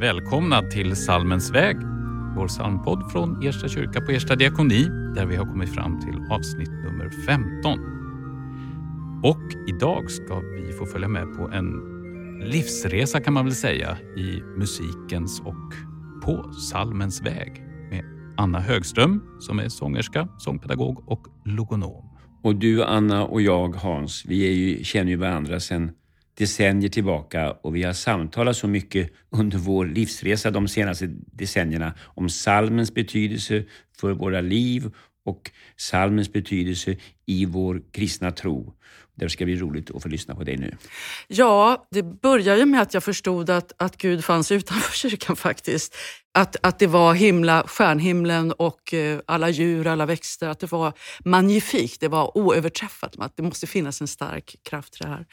Välkomna till Salmens väg, vår psalmpodd från Ersta kyrka på Ersta diakoni där vi har kommit fram till avsnitt nummer 15. Och idag ska vi få följa med på en livsresa kan man väl säga i musikens och på salmens väg med Anna Högström som är sångerska, sångpedagog och logonom. Och du Anna och jag Hans, vi är ju, känner ju varandra sedan decennier tillbaka och vi har samtalat så mycket under vår livsresa de senaste decennierna om salmens betydelse för våra liv och salmens betydelse i vår kristna tro. Det ska bli roligt att få lyssna på dig nu. Ja, det börjar ju med att jag förstod att, att Gud fanns utanför kyrkan faktiskt. Att, att det var himla, stjärnhimlen och eh, alla djur, alla växter. Att det var magnifikt, det var oöverträffat. Att det måste finnas en stark kraft i det här.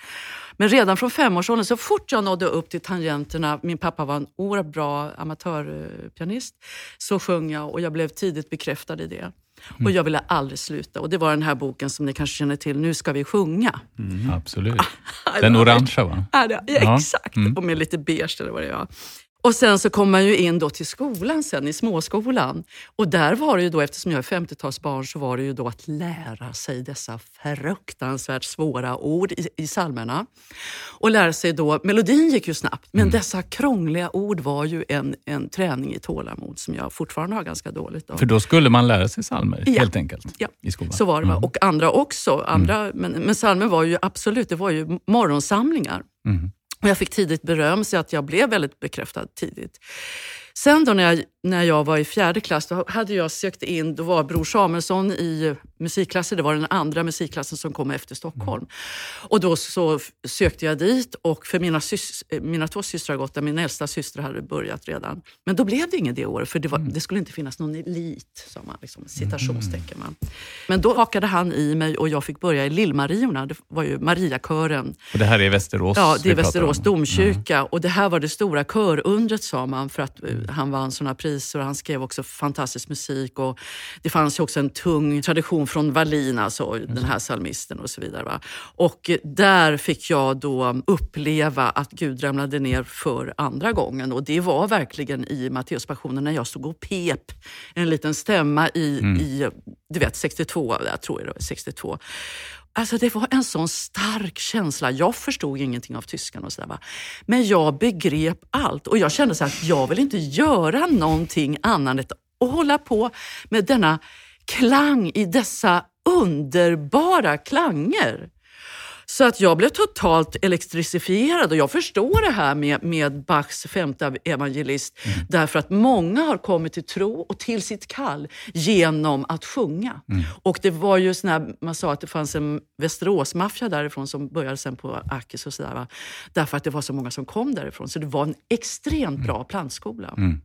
Men redan från femårsåldern, så fort jag nådde upp till tangenterna, min pappa var en oerhört bra amatörpianist, så sjöng jag och jag blev tidigt bekräftad i det. Mm. Och jag ville aldrig sluta. Och det var den här boken som ni kanske känner till, Nu ska vi sjunga. Mm. Absolut. Den orangea va? Ja, exakt. Mm. Och med lite beige eller vad det var. Och sen så kom man ju in då till skolan sen, i småskolan. Och där var det ju då, eftersom jag är 50-talsbarn, så var det ju då att lära sig dessa fruktansvärt svåra ord i, i psalmerna. Och lära sig då, melodin gick ju snabbt, men mm. dessa krångliga ord var ju en, en träning i tålamod som jag fortfarande har ganska dåligt av. För då skulle man lära sig psalmer ja. helt enkelt? Ja, i skolan. så var det. Mm. Och andra också. Andra, mm. Men, men psalmer var ju absolut, det var ju morgonsamlingar. Mm. Och jag fick tidigt beröm så att jag blev väldigt bekräftad tidigt. Sen då när jag, när jag var i fjärde klass, då hade jag sökt in, då var Bror Samuelsson i musikklassen, det var den andra musikklassen som kom efter Stockholm. Mm. Och då så sökte jag dit och för mina, sys, mina två systrar har gått där, min äldsta syster hade börjat redan. Men då blev det inget det året, för det, var, mm. det skulle inte finnas någon elit, som man, liksom, citationstecken man. Men då hakade han i mig och jag fick börja i Lillmariorna, det var ju Mariakören. Och det här är Västerås? Ja, det är Västerås domkyrka. Mm. Och det här var det stora körundret sa man, för att mm. Han vann sådana priser och han skrev också fantastisk musik. Och det fanns ju också en tung tradition från Wallin, alltså den här psalmisten och så vidare. Va? Och där fick jag då uppleva att Gud ramlade ner för andra gången. Och det var verkligen i Matteuspassionen när jag stod och pep en liten stämma i, mm. i du vet 62, jag tror det var 62. Alltså det var en sån stark känsla. Jag förstod ingenting av tyskan och sådär. Men jag begrep allt och jag kände så att jag vill inte göra någonting annat än att hålla på med denna klang i dessa underbara klanger. Så att jag blev totalt elektrifierad och jag förstår det här med, med Bachs femte evangelist mm. därför att många har kommit till tro och till sitt kall genom att sjunga. Mm. Och det var ju sån man sa att det fanns en Västeråsmaffia därifrån som började sen på Akis och sådär. Därför att det var så många som kom därifrån. Så det var en extremt bra plantskola. Mm.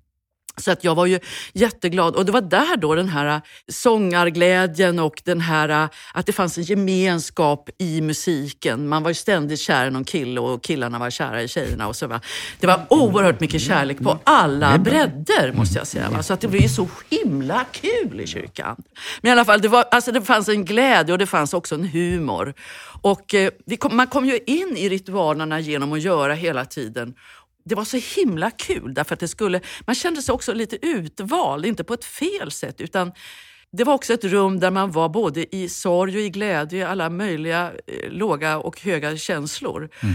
Så att jag var ju jätteglad. Och det var där då den här sångarglädjen och den här, att det fanns en gemenskap i musiken. Man var ju ständigt kär i någon kille och killarna var kära i tjejerna. Och så va. Det var oerhört mycket kärlek på alla bredder måste jag säga. Så att det blev så himla kul i kyrkan. Men i alla fall, det, var, alltså det fanns en glädje och det fanns också en humor. Och eh, kom, man kom ju in i ritualerna genom att göra hela tiden det var så himla kul därför att det skulle, man kände sig också lite utvald, inte på ett fel sätt utan det var också ett rum där man var både i sorg och i glädje, alla möjliga eh, låga och höga känslor. Mm.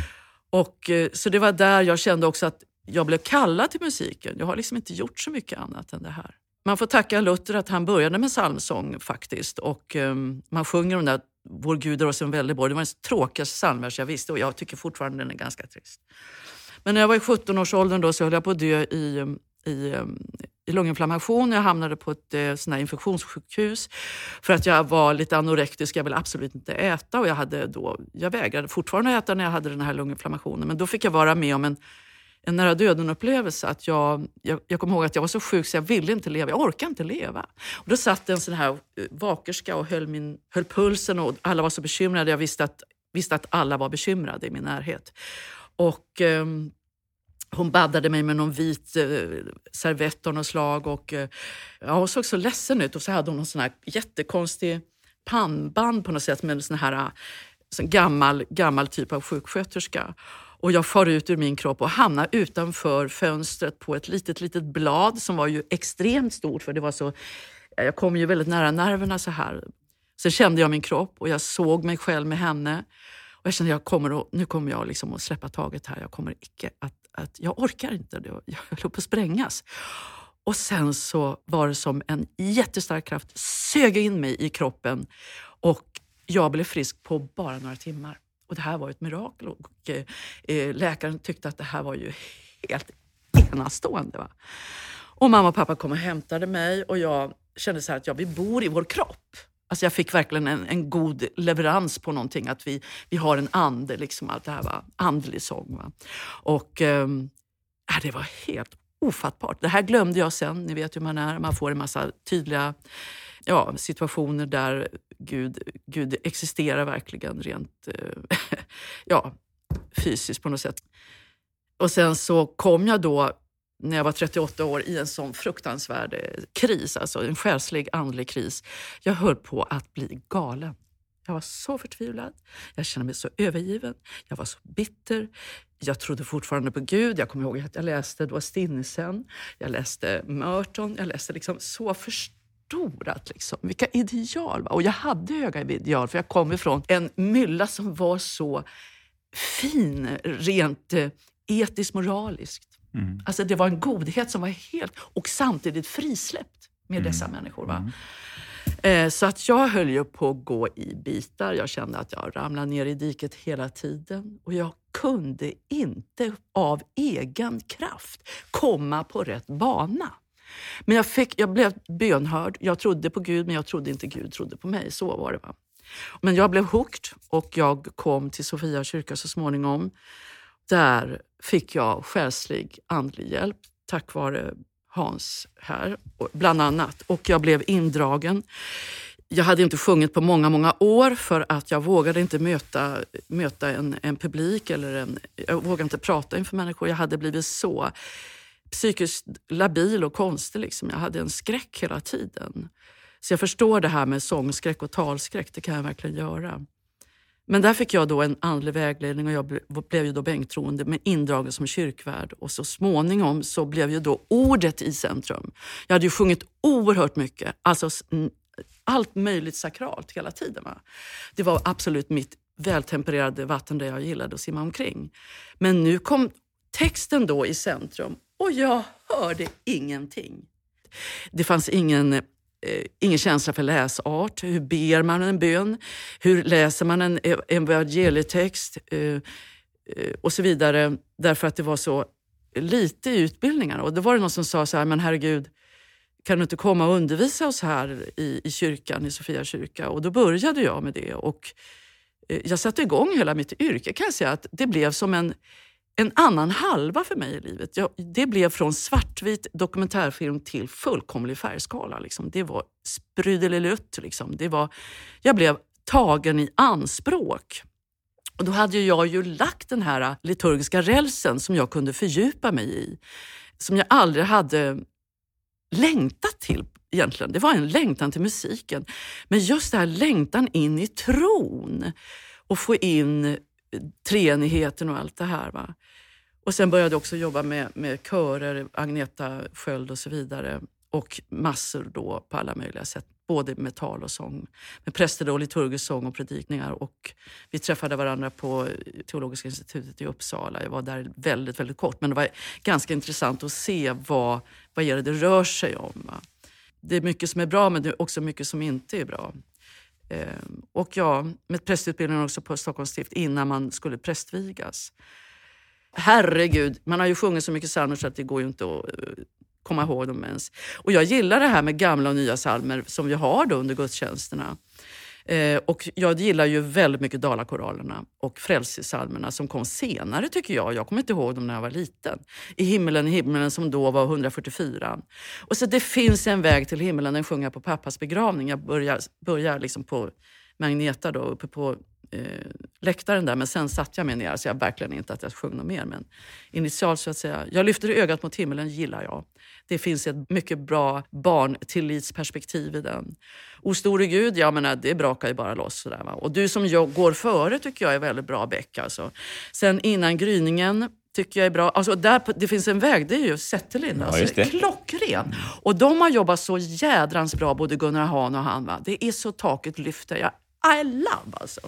Och, eh, så det var där jag kände också att jag blev kallad till musiken. Jag har liksom inte gjort så mycket annat än det här. Man får tacka Luther att han började med psalmsång faktiskt. Och um, man sjunger de där Vår Gud är oss en väldig borg. Det var den tråkigaste psalmvers jag visste och jag tycker fortfarande den är ganska trist. Men när jag var i 17-årsåldern då så höll jag på att dö i, um, i, um, i lunginflammation. Jag hamnade på ett eh, sån infektionssjukhus för att jag var lite anorektisk. Jag ville absolut inte äta och jag, hade då, jag vägrade fortfarande äta när jag hade den här lunginflammationen. Men då fick jag vara med om en, en nära döden-upplevelse. Att jag, jag, jag kommer ihåg att jag var så sjuk så jag ville inte leva. Jag orkade inte leva. Och då satt en sån här eh, vakerska och höll, min, höll pulsen och alla var så bekymrade. Jag visste att, visste att alla var bekymrade i min närhet. Och eh, hon baddade mig med någon vit eh, servett av något slag. Och, eh, ja, hon såg så ledsen ut och så hade hon någon sån här jättekonstig pannband på något sätt med en sån här eh, sån gammal, gammal typ av sjuksköterska. Och jag far ut ur min kropp och hamnar utanför fönstret på ett litet, litet blad som var ju extremt stort för det var så, jag kom ju väldigt nära nerverna så här. Sen kände jag min kropp och jag såg mig själv med henne. Och jag kände att nu kommer jag liksom att släppa taget här. Jag kommer icke att, att jag orkar inte. Jag höll på att sprängas. Och sen så var det som en jättestark kraft sög in mig i kroppen och jag blev frisk på bara några timmar. Och det här var ett mirakel och eh, eh, läkaren tyckte att det här var ju helt enastående. Va? Och mamma och pappa kom och hämtade mig och jag kände så att ja, vi bor i vår kropp. Alltså jag fick verkligen en, en god leverans på någonting, att vi, vi har en ande, liksom allt det här var andlig sång. Va? Och eh, det var helt ofattbart. Det här glömde jag sen, ni vet hur man är, man får en massa tydliga ja, situationer där Gud, Gud existerar verkligen rent eh, ja, fysiskt på något sätt. Och sen så kom jag då när jag var 38 år i en sån fruktansvärd eh, kris, alltså en själslig andlig kris. Jag höll på att bli galen. Jag var så förtvivlad. Jag kände mig så övergiven. Jag var så bitter. Jag trodde fortfarande på Gud. Jag kommer ihåg att jag läste då Stinnesen, jag läste Merton. Jag läste liksom så förstorat. Liksom. Vilka ideal! Va? Och jag hade höga ideal, för jag kom ifrån en mylla som var så fin rent eh, etiskt moraliskt. Mm. Alltså det var en godhet som var helt... Och samtidigt frisläppt med mm. dessa människor. Va? Mm. Eh, så att jag höll ju på att gå i bitar. Jag kände att jag ramlade ner i diket hela tiden. Och jag kunde inte av egen kraft komma på rätt bana. Men jag, fick, jag blev bönhörd. Jag trodde på Gud, men jag trodde inte Gud trodde på mig. Så var det. Va? Men jag blev hooked och jag kom till Sofia kyrka så småningom. Där fick jag själslig andlig hjälp tack vare Hans här, bland annat. Och jag blev indragen. Jag hade inte sjungit på många, många år för att jag vågade inte möta, möta en, en publik. eller en, Jag vågade inte prata inför människor. Jag hade blivit så psykiskt labil och konstig. Liksom. Jag hade en skräck hela tiden. Så jag förstår det här med sångskräck och talskräck. Det kan jag verkligen göra. Men där fick jag då en andlig vägledning och jag blev ju då bänktroende men indragen som kyrkvärd. Och så småningom så blev ju då ordet i centrum. Jag hade ju sjungit oerhört mycket, alltså allt möjligt sakralt hela tiden. Va? Det var absolut mitt vältempererade vatten där jag gillade att simma omkring. Men nu kom texten då i centrum och jag hörde ingenting. Det fanns ingen Eh, ingen känsla för läsart. Hur ber man en bön? Hur läser man en eh, evangelietext? Eh, och så vidare. Därför att det var så lite i utbildningarna. Och då var det någon som sa så här, men herregud, kan du inte komma och undervisa oss här i, i kyrkan, i Sofia kyrka? Och då började jag med det. Och jag satte igång hela mitt yrke kan jag säga. att Det blev som en en annan halva för mig i livet. Jag, det blev från svartvit dokumentärfilm till fullkomlig färgskala. Liksom. Det var sprudelilutt. Liksom. Det var, jag blev tagen i anspråk. Och då hade jag ju lagt den här liturgiska rälsen som jag kunde fördjupa mig i. Som jag aldrig hade längtat till egentligen. Det var en längtan till musiken. Men just den här längtan in i tron och få in treenigheten och allt det här. Va? Och sen började jag också jobba med, med körer, Agneta Sköld och så vidare. Och massor då på alla möjliga sätt, både med tal och sång. Med präster och liturgisk sång och predikningar. Och vi träffade varandra på Teologiska institutet i Uppsala. Jag var där väldigt, väldigt kort, men det var ganska intressant att se vad, vad är det, det rör sig om. Va? Det är mycket som är bra, men det är också mycket som inte är bra. Ehm, och jag med prästutbildningen också på Stockholms stift innan man skulle prästvigas. Herregud, man har ju sjungit så mycket psalmer så att det går ju inte att eh, komma ihåg dem ens. Och jag gillar det här med gamla och nya psalmer som vi har då under gudstjänsterna. Eh, och jag gillar ju väldigt mycket Dalakorallerna och frälsningspsalmerna som kom senare tycker jag. Jag kommer inte ihåg dem när jag var liten. I himmelen, i himmelen som då var 144. Och så Det finns en väg till himmelen, den sjunger jag på pappas begravning. Jag börjar, börjar liksom på Magneta då, uppe på eh, läktaren där, men sen satt jag mig ner. Så jag verkligen inte att jag sjöng något mer. Men initialt så att säga, jag lyfter ögat mot himlen gillar jag. Det finns ett mycket bra barntillitsperspektiv i den. O store Gud, ja men det brakar ju bara loss. Sådär, va? Och du som jag går före tycker jag är väldigt bra Beck. Alltså. Sen innan gryningen tycker jag är bra. Alltså där, det finns en väg, det är ju Zetterlind. Ja, alltså, klockren! Och de har jobbat så jädrans bra, både Gunnar Hahn och han. Va? Det är så taket lyfter. Jag, I love alltså.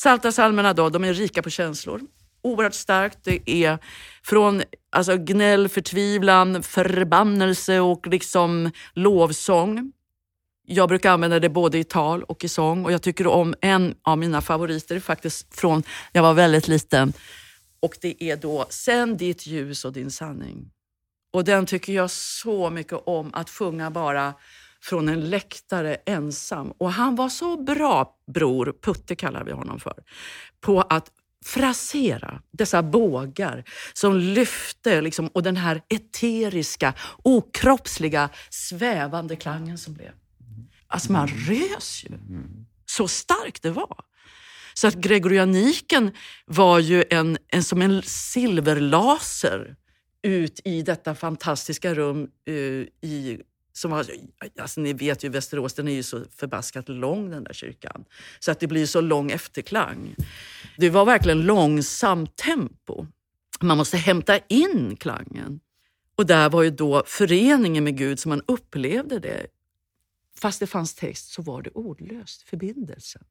Psaltarpsalmerna då, de är rika på känslor. Oerhört starkt. Det är från alltså, gnäll, förtvivlan, förbannelse och liksom lovsång. Jag brukar använda det både i tal och i sång och jag tycker om en av mina favoriter faktiskt från jag var väldigt liten. Och det är då Sänd ditt ljus och din sanning. Och den tycker jag så mycket om att sjunga bara från en läktare ensam. Och han var så bra, bror, Putte kallar vi honom för, på att frasera dessa bågar som lyfte liksom, och den här eteriska, okroppsliga, svävande klangen som blev. Alltså man rös ju. Så starkt det var. Så att gregorianiken var ju en, en, som en silverlaser ut i detta fantastiska rum uh, i som har, alltså ni vet ju Västerås, den är ju så förbaskat lång den där kyrkan. Så att det blir så lång efterklang. Det var verkligen långsamt tempo. Man måste hämta in klangen. Och där var ju då föreningen med Gud som man upplevde det. Fast det fanns text så var det ordlöst, förbindelsen.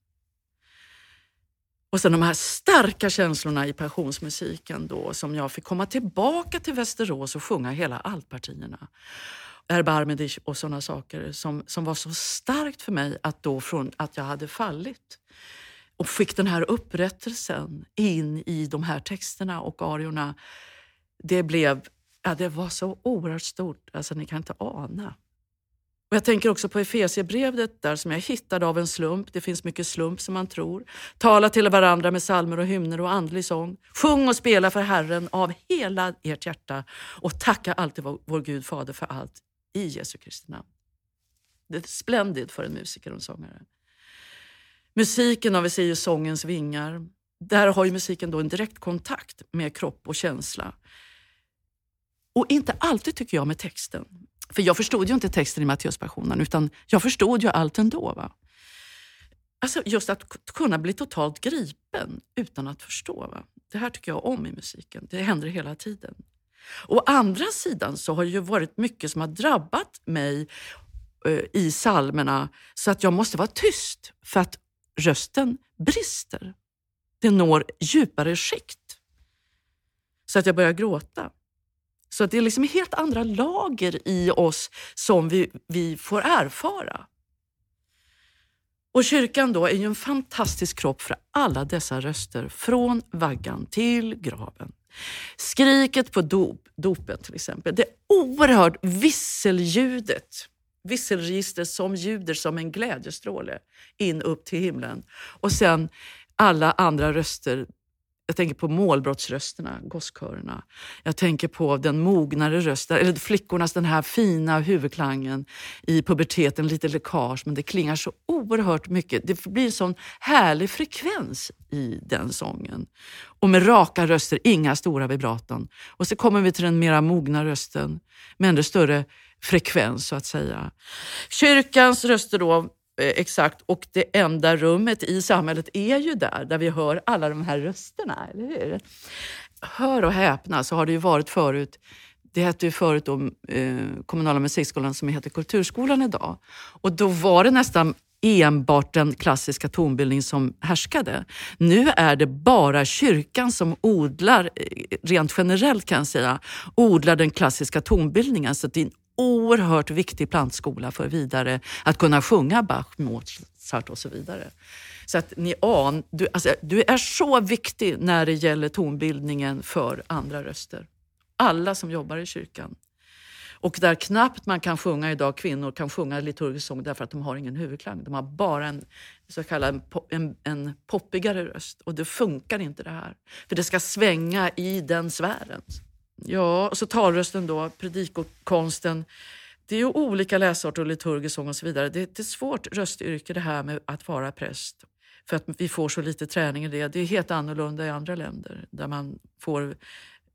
Och sen de här starka känslorna i passionsmusiken då som jag fick komma tillbaka till Västerås och sjunga hela altpartierna Erbarmedic och sådana saker som, som var så starkt för mig att då från att jag hade fallit och fick den här upprättelsen in i de här texterna och ariorna. Det blev, ja, det var så oerhört stort, alltså ni kan inte ana. Och jag tänker också på Efesierbrevet där som jag hittade av en slump. Det finns mycket slump som man tror. Tala till varandra med salmer och hymner och andlig sång. Sjung och spela för Herren av hela ert hjärta och tacka alltid vår Gud Fader för allt i Jesu Kristi namn. Det är splendid för en musiker och en sångare. Musiken har vi ser ju sångens vingar. Där har ju musiken då en direkt kontakt med kropp och känsla. Och inte alltid tycker jag med texten. För jag förstod ju inte texten i Matteuspassionen utan jag förstod ju allt ändå. Va? Alltså just att kunna bli totalt gripen utan att förstå. Va? Det här tycker jag om i musiken. Det händer hela tiden. Å andra sidan så har det ju varit mycket som har drabbat mig eh, i salmerna så att jag måste vara tyst för att rösten brister. Den når djupare skikt. Så att jag börjar gråta. Så att det är liksom helt andra lager i oss som vi, vi får erfara. Och kyrkan då är ju en fantastisk kropp för alla dessa röster från vaggan till graven. Skriket på dop, dopet till exempel, det oerhört visselljudet visselregister som ljuder som en glädjestråle in upp till himlen. Och sen alla andra röster jag tänker på målbrottsrösterna, gosskörerna. Jag tänker på den mognare rösten, eller flickornas den här fina huvudklangen i puberteten, lite läckage, men det klingar så oerhört mycket. Det blir en sån härlig frekvens i den sången. Och med raka röster, inga stora vibraton. Och så kommer vi till den mera mogna rösten med ännu större frekvens så att säga. Kyrkans röster då Eh, exakt. Och det enda rummet i samhället är ju där, där vi hör alla de här rösterna. Eller hur? Hör och häpna så har det ju varit förut det hette ju förut då, eh, kommunala musikskolan som heter Kulturskolan idag. Och då var det nästan enbart den klassiska tonbildning som härskade. Nu är det bara kyrkan som odlar, eh, rent generellt kan jag säga, odlar den klassiska tonbildningen. Så det är en oerhört viktig plantskola för vidare att kunna sjunga Bach, Mozart och så vidare. Så att ni an, du, alltså, du är så viktig när det gäller tonbildningen för andra röster. Alla som jobbar i kyrkan. Och där knappt man kan sjunga idag, kvinnor kan sjunga liturgisk sång därför att de har ingen huvudklang. De har bara en så kallad en, en poppigare röst. Och det funkar inte det här. För det ska svänga i den sfären. Ja, och så talrösten då, predikokonsten. Det är ju olika läsarter och liturgisk sång och så vidare. Det är ett svårt röstyrke det här med att vara präst. För att vi får så lite träning i det. Det är helt annorlunda i andra länder där man får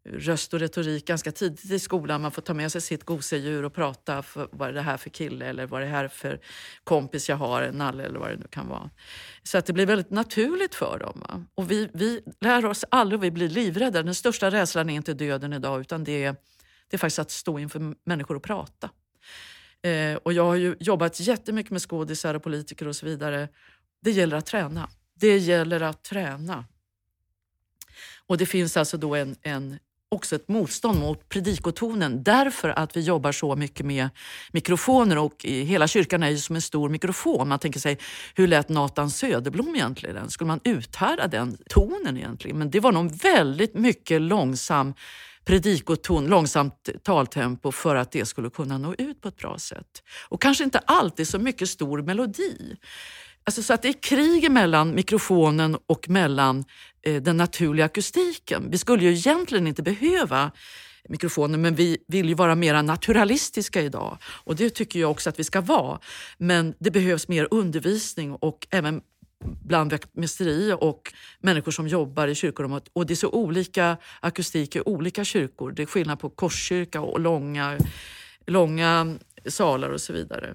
röst och retorik ganska tidigt i skolan. Man får ta med sig sitt gosedjur och prata. För, vad är det här för kille eller vad är det här för kompis jag har, en nalle eller vad det nu kan vara. Så att det blir väldigt naturligt för dem. Va? Och vi, vi lär oss aldrig, vi blir livrädda. Den största rädslan är inte döden idag utan det är, det är faktiskt att stå inför människor och prata. Eh, och jag har ju jobbat jättemycket med skådisar och politiker och så vidare. Det gäller att träna. Det gäller att träna. Och det finns alltså då en, en också ett motstånd mot predikotonen därför att vi jobbar så mycket med mikrofoner och hela kyrkan är ju som en stor mikrofon. Man tänker sig, hur lät Nathan Söderblom egentligen? Skulle man uthärda den tonen egentligen? Men det var nog väldigt mycket långsam predikoton, långsamt taltempo för att det skulle kunna nå ut på ett bra sätt. Och kanske inte alltid så mycket stor melodi. Alltså så att det är krig mellan mikrofonen och mellan Eh, den naturliga akustiken. Vi skulle ju egentligen inte behöva mikrofoner men vi vill ju vara mer naturalistiska idag och det tycker jag också att vi ska vara. Men det behövs mer undervisning och även bland vaktmästeri och människor som jobbar i kyrkor. Och det är så olika akustik i olika kyrkor. Det är skillnad på korskyrka och långa, långa salar och så vidare.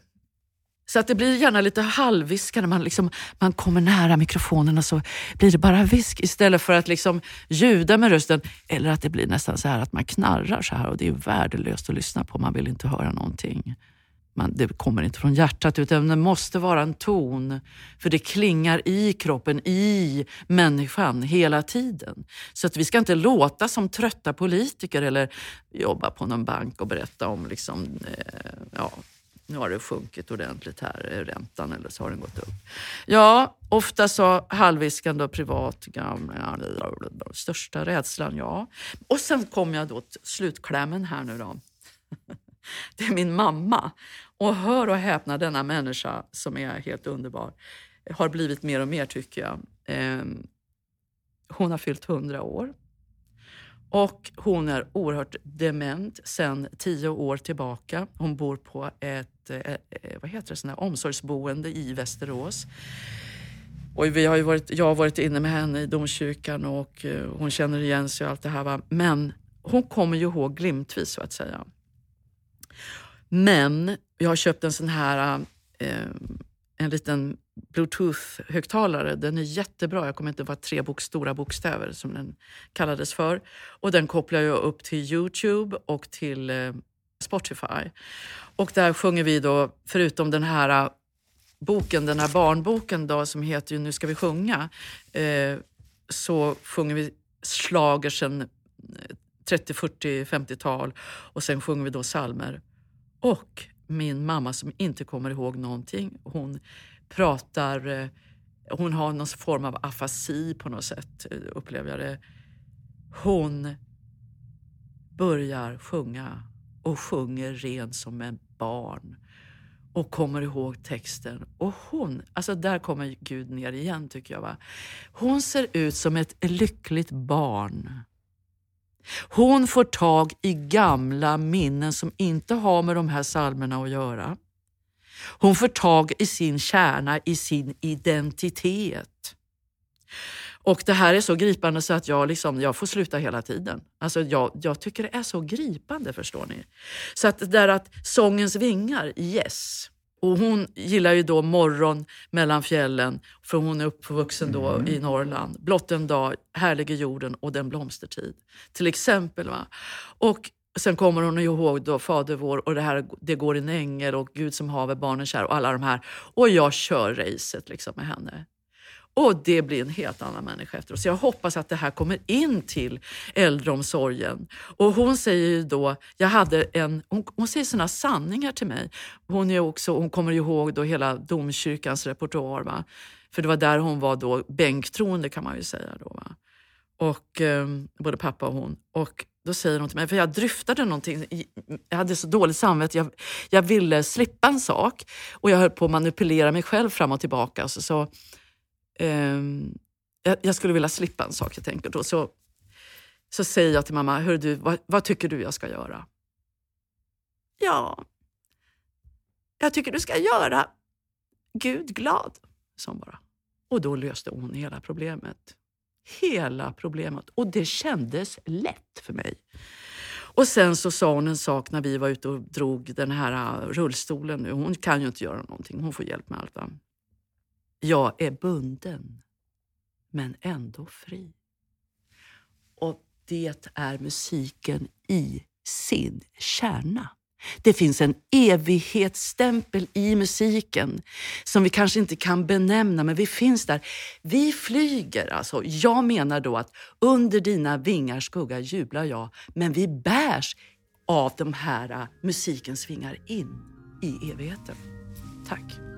Så att det blir gärna lite halvviskande. Man, liksom, man kommer nära mikrofonen och så blir det bara visk istället för att liksom ljuda med rösten. Eller att det blir nästan så här att man knarrar så här och det är värdelöst att lyssna på. Man vill inte höra någonting. Man, det kommer inte från hjärtat utan det måste vara en ton. För det klingar i kroppen, i människan hela tiden. Så att vi ska inte låta som trötta politiker eller jobba på någon bank och berätta om liksom, eh, ja, nu har det sjunkit ordentligt här, eh, räntan, eller så har den gått upp. Ja, ofta så halvviskande och privat, gamla, största rädslan, ja. Och sen kom jag då till slutklämmen här nu då. Det är min mamma. Och hör och häpna, denna människa som är helt underbar, har blivit mer och mer tycker jag. Ehm, hon har fyllt hundra år. Och hon är oerhört dement sedan tio år tillbaka. Hon bor på ett eh, eh vad heter det, sån omsorgsboende i Västerås. Och vi har varit, jag har varit inne med henne i domkyrkan och eh, hon känner igen sig och allt det här. Va? Men hon kommer ju ihåg glimtvis så att säga. Men jag har köpt en sån här, eh, en liten bluetooth-högtalare. Den är jättebra. Jag kommer inte ihåg tre bok, stora bokstäver som den kallades för. Och den kopplar jag upp till Youtube och till eh, Spotify. Och där sjunger vi då, förutom den här eh, boken, den här barnboken då, som heter ju Nu ska vi sjunga, eh, så sjunger vi slager sen 30, 40, 50-tal och sen sjunger vi då salmer. Och min mamma som inte kommer ihåg någonting, hon pratar, eh, hon har någon form av afasi på något sätt, eh, upplever jag det. Hon börjar sjunga och sjunger ren som en barn och kommer ihåg texten. Och hon, alltså där kommer Gud ner igen tycker jag. Va? Hon ser ut som ett lyckligt barn. Hon får tag i gamla minnen som inte har med de här salmerna att göra. Hon får tag i sin kärna, i sin identitet. Och det här är så gripande så att jag, liksom, jag får sluta hela tiden. Alltså jag, jag tycker det är så gripande, förstår ni. Så att det där att sångens vingar, yes. Och hon gillar ju då morgon mellan fjällen, för hon är uppvuxen då mm. i Norrland. Blott en dag, härlig i jorden och den blomstertid. Till exempel. Va? Och sen kommer hon ihåg då Fader vår och det här Det går en ängel och Gud som haver barnen kär och alla de här. Och jag kör racet liksom med henne. Och det blir en helt annan människa efteråt. Så jag hoppas att det här kommer in till äldreomsorgen. Och hon säger då, jag hade en, hon, hon säger sådana sanningar till mig. Hon, är också, hon kommer ihåg då hela domkyrkans repertoar. Va? För det var där hon var då bänktroende kan man ju säga. Då, va? Och, eh, både pappa och hon. Och då säger hon till mig, för jag dryftade någonting, jag hade så dåligt samvete, jag, jag ville slippa en sak och jag höll på att manipulera mig själv fram och tillbaka. Så, så eh, jag, jag, skulle vilja slippa en sak. Jag enkelt. då. Så, så säger jag till mamma, Hör du, vad, vad tycker du jag ska göra? Ja, jag tycker du ska göra Gud glad, sa hon bara. Och då löste hon hela problemet. Hela problemet. Och det kändes lätt för mig. Och sen så sa hon en sak när vi var ute och drog den här äh, rullstolen. Nu. Hon kan ju inte göra någonting, hon får hjälp med allt. Va? Jag är bunden, men ändå fri. Och det är musiken i sin kärna. Det finns en evighetsstämpel i musiken som vi kanske inte kan benämna, men vi finns där. Vi flyger alltså. Jag menar då att under dina vingars skugga jublar jag, men vi bärs av de här äh, musikens vingar in i evigheten. Tack.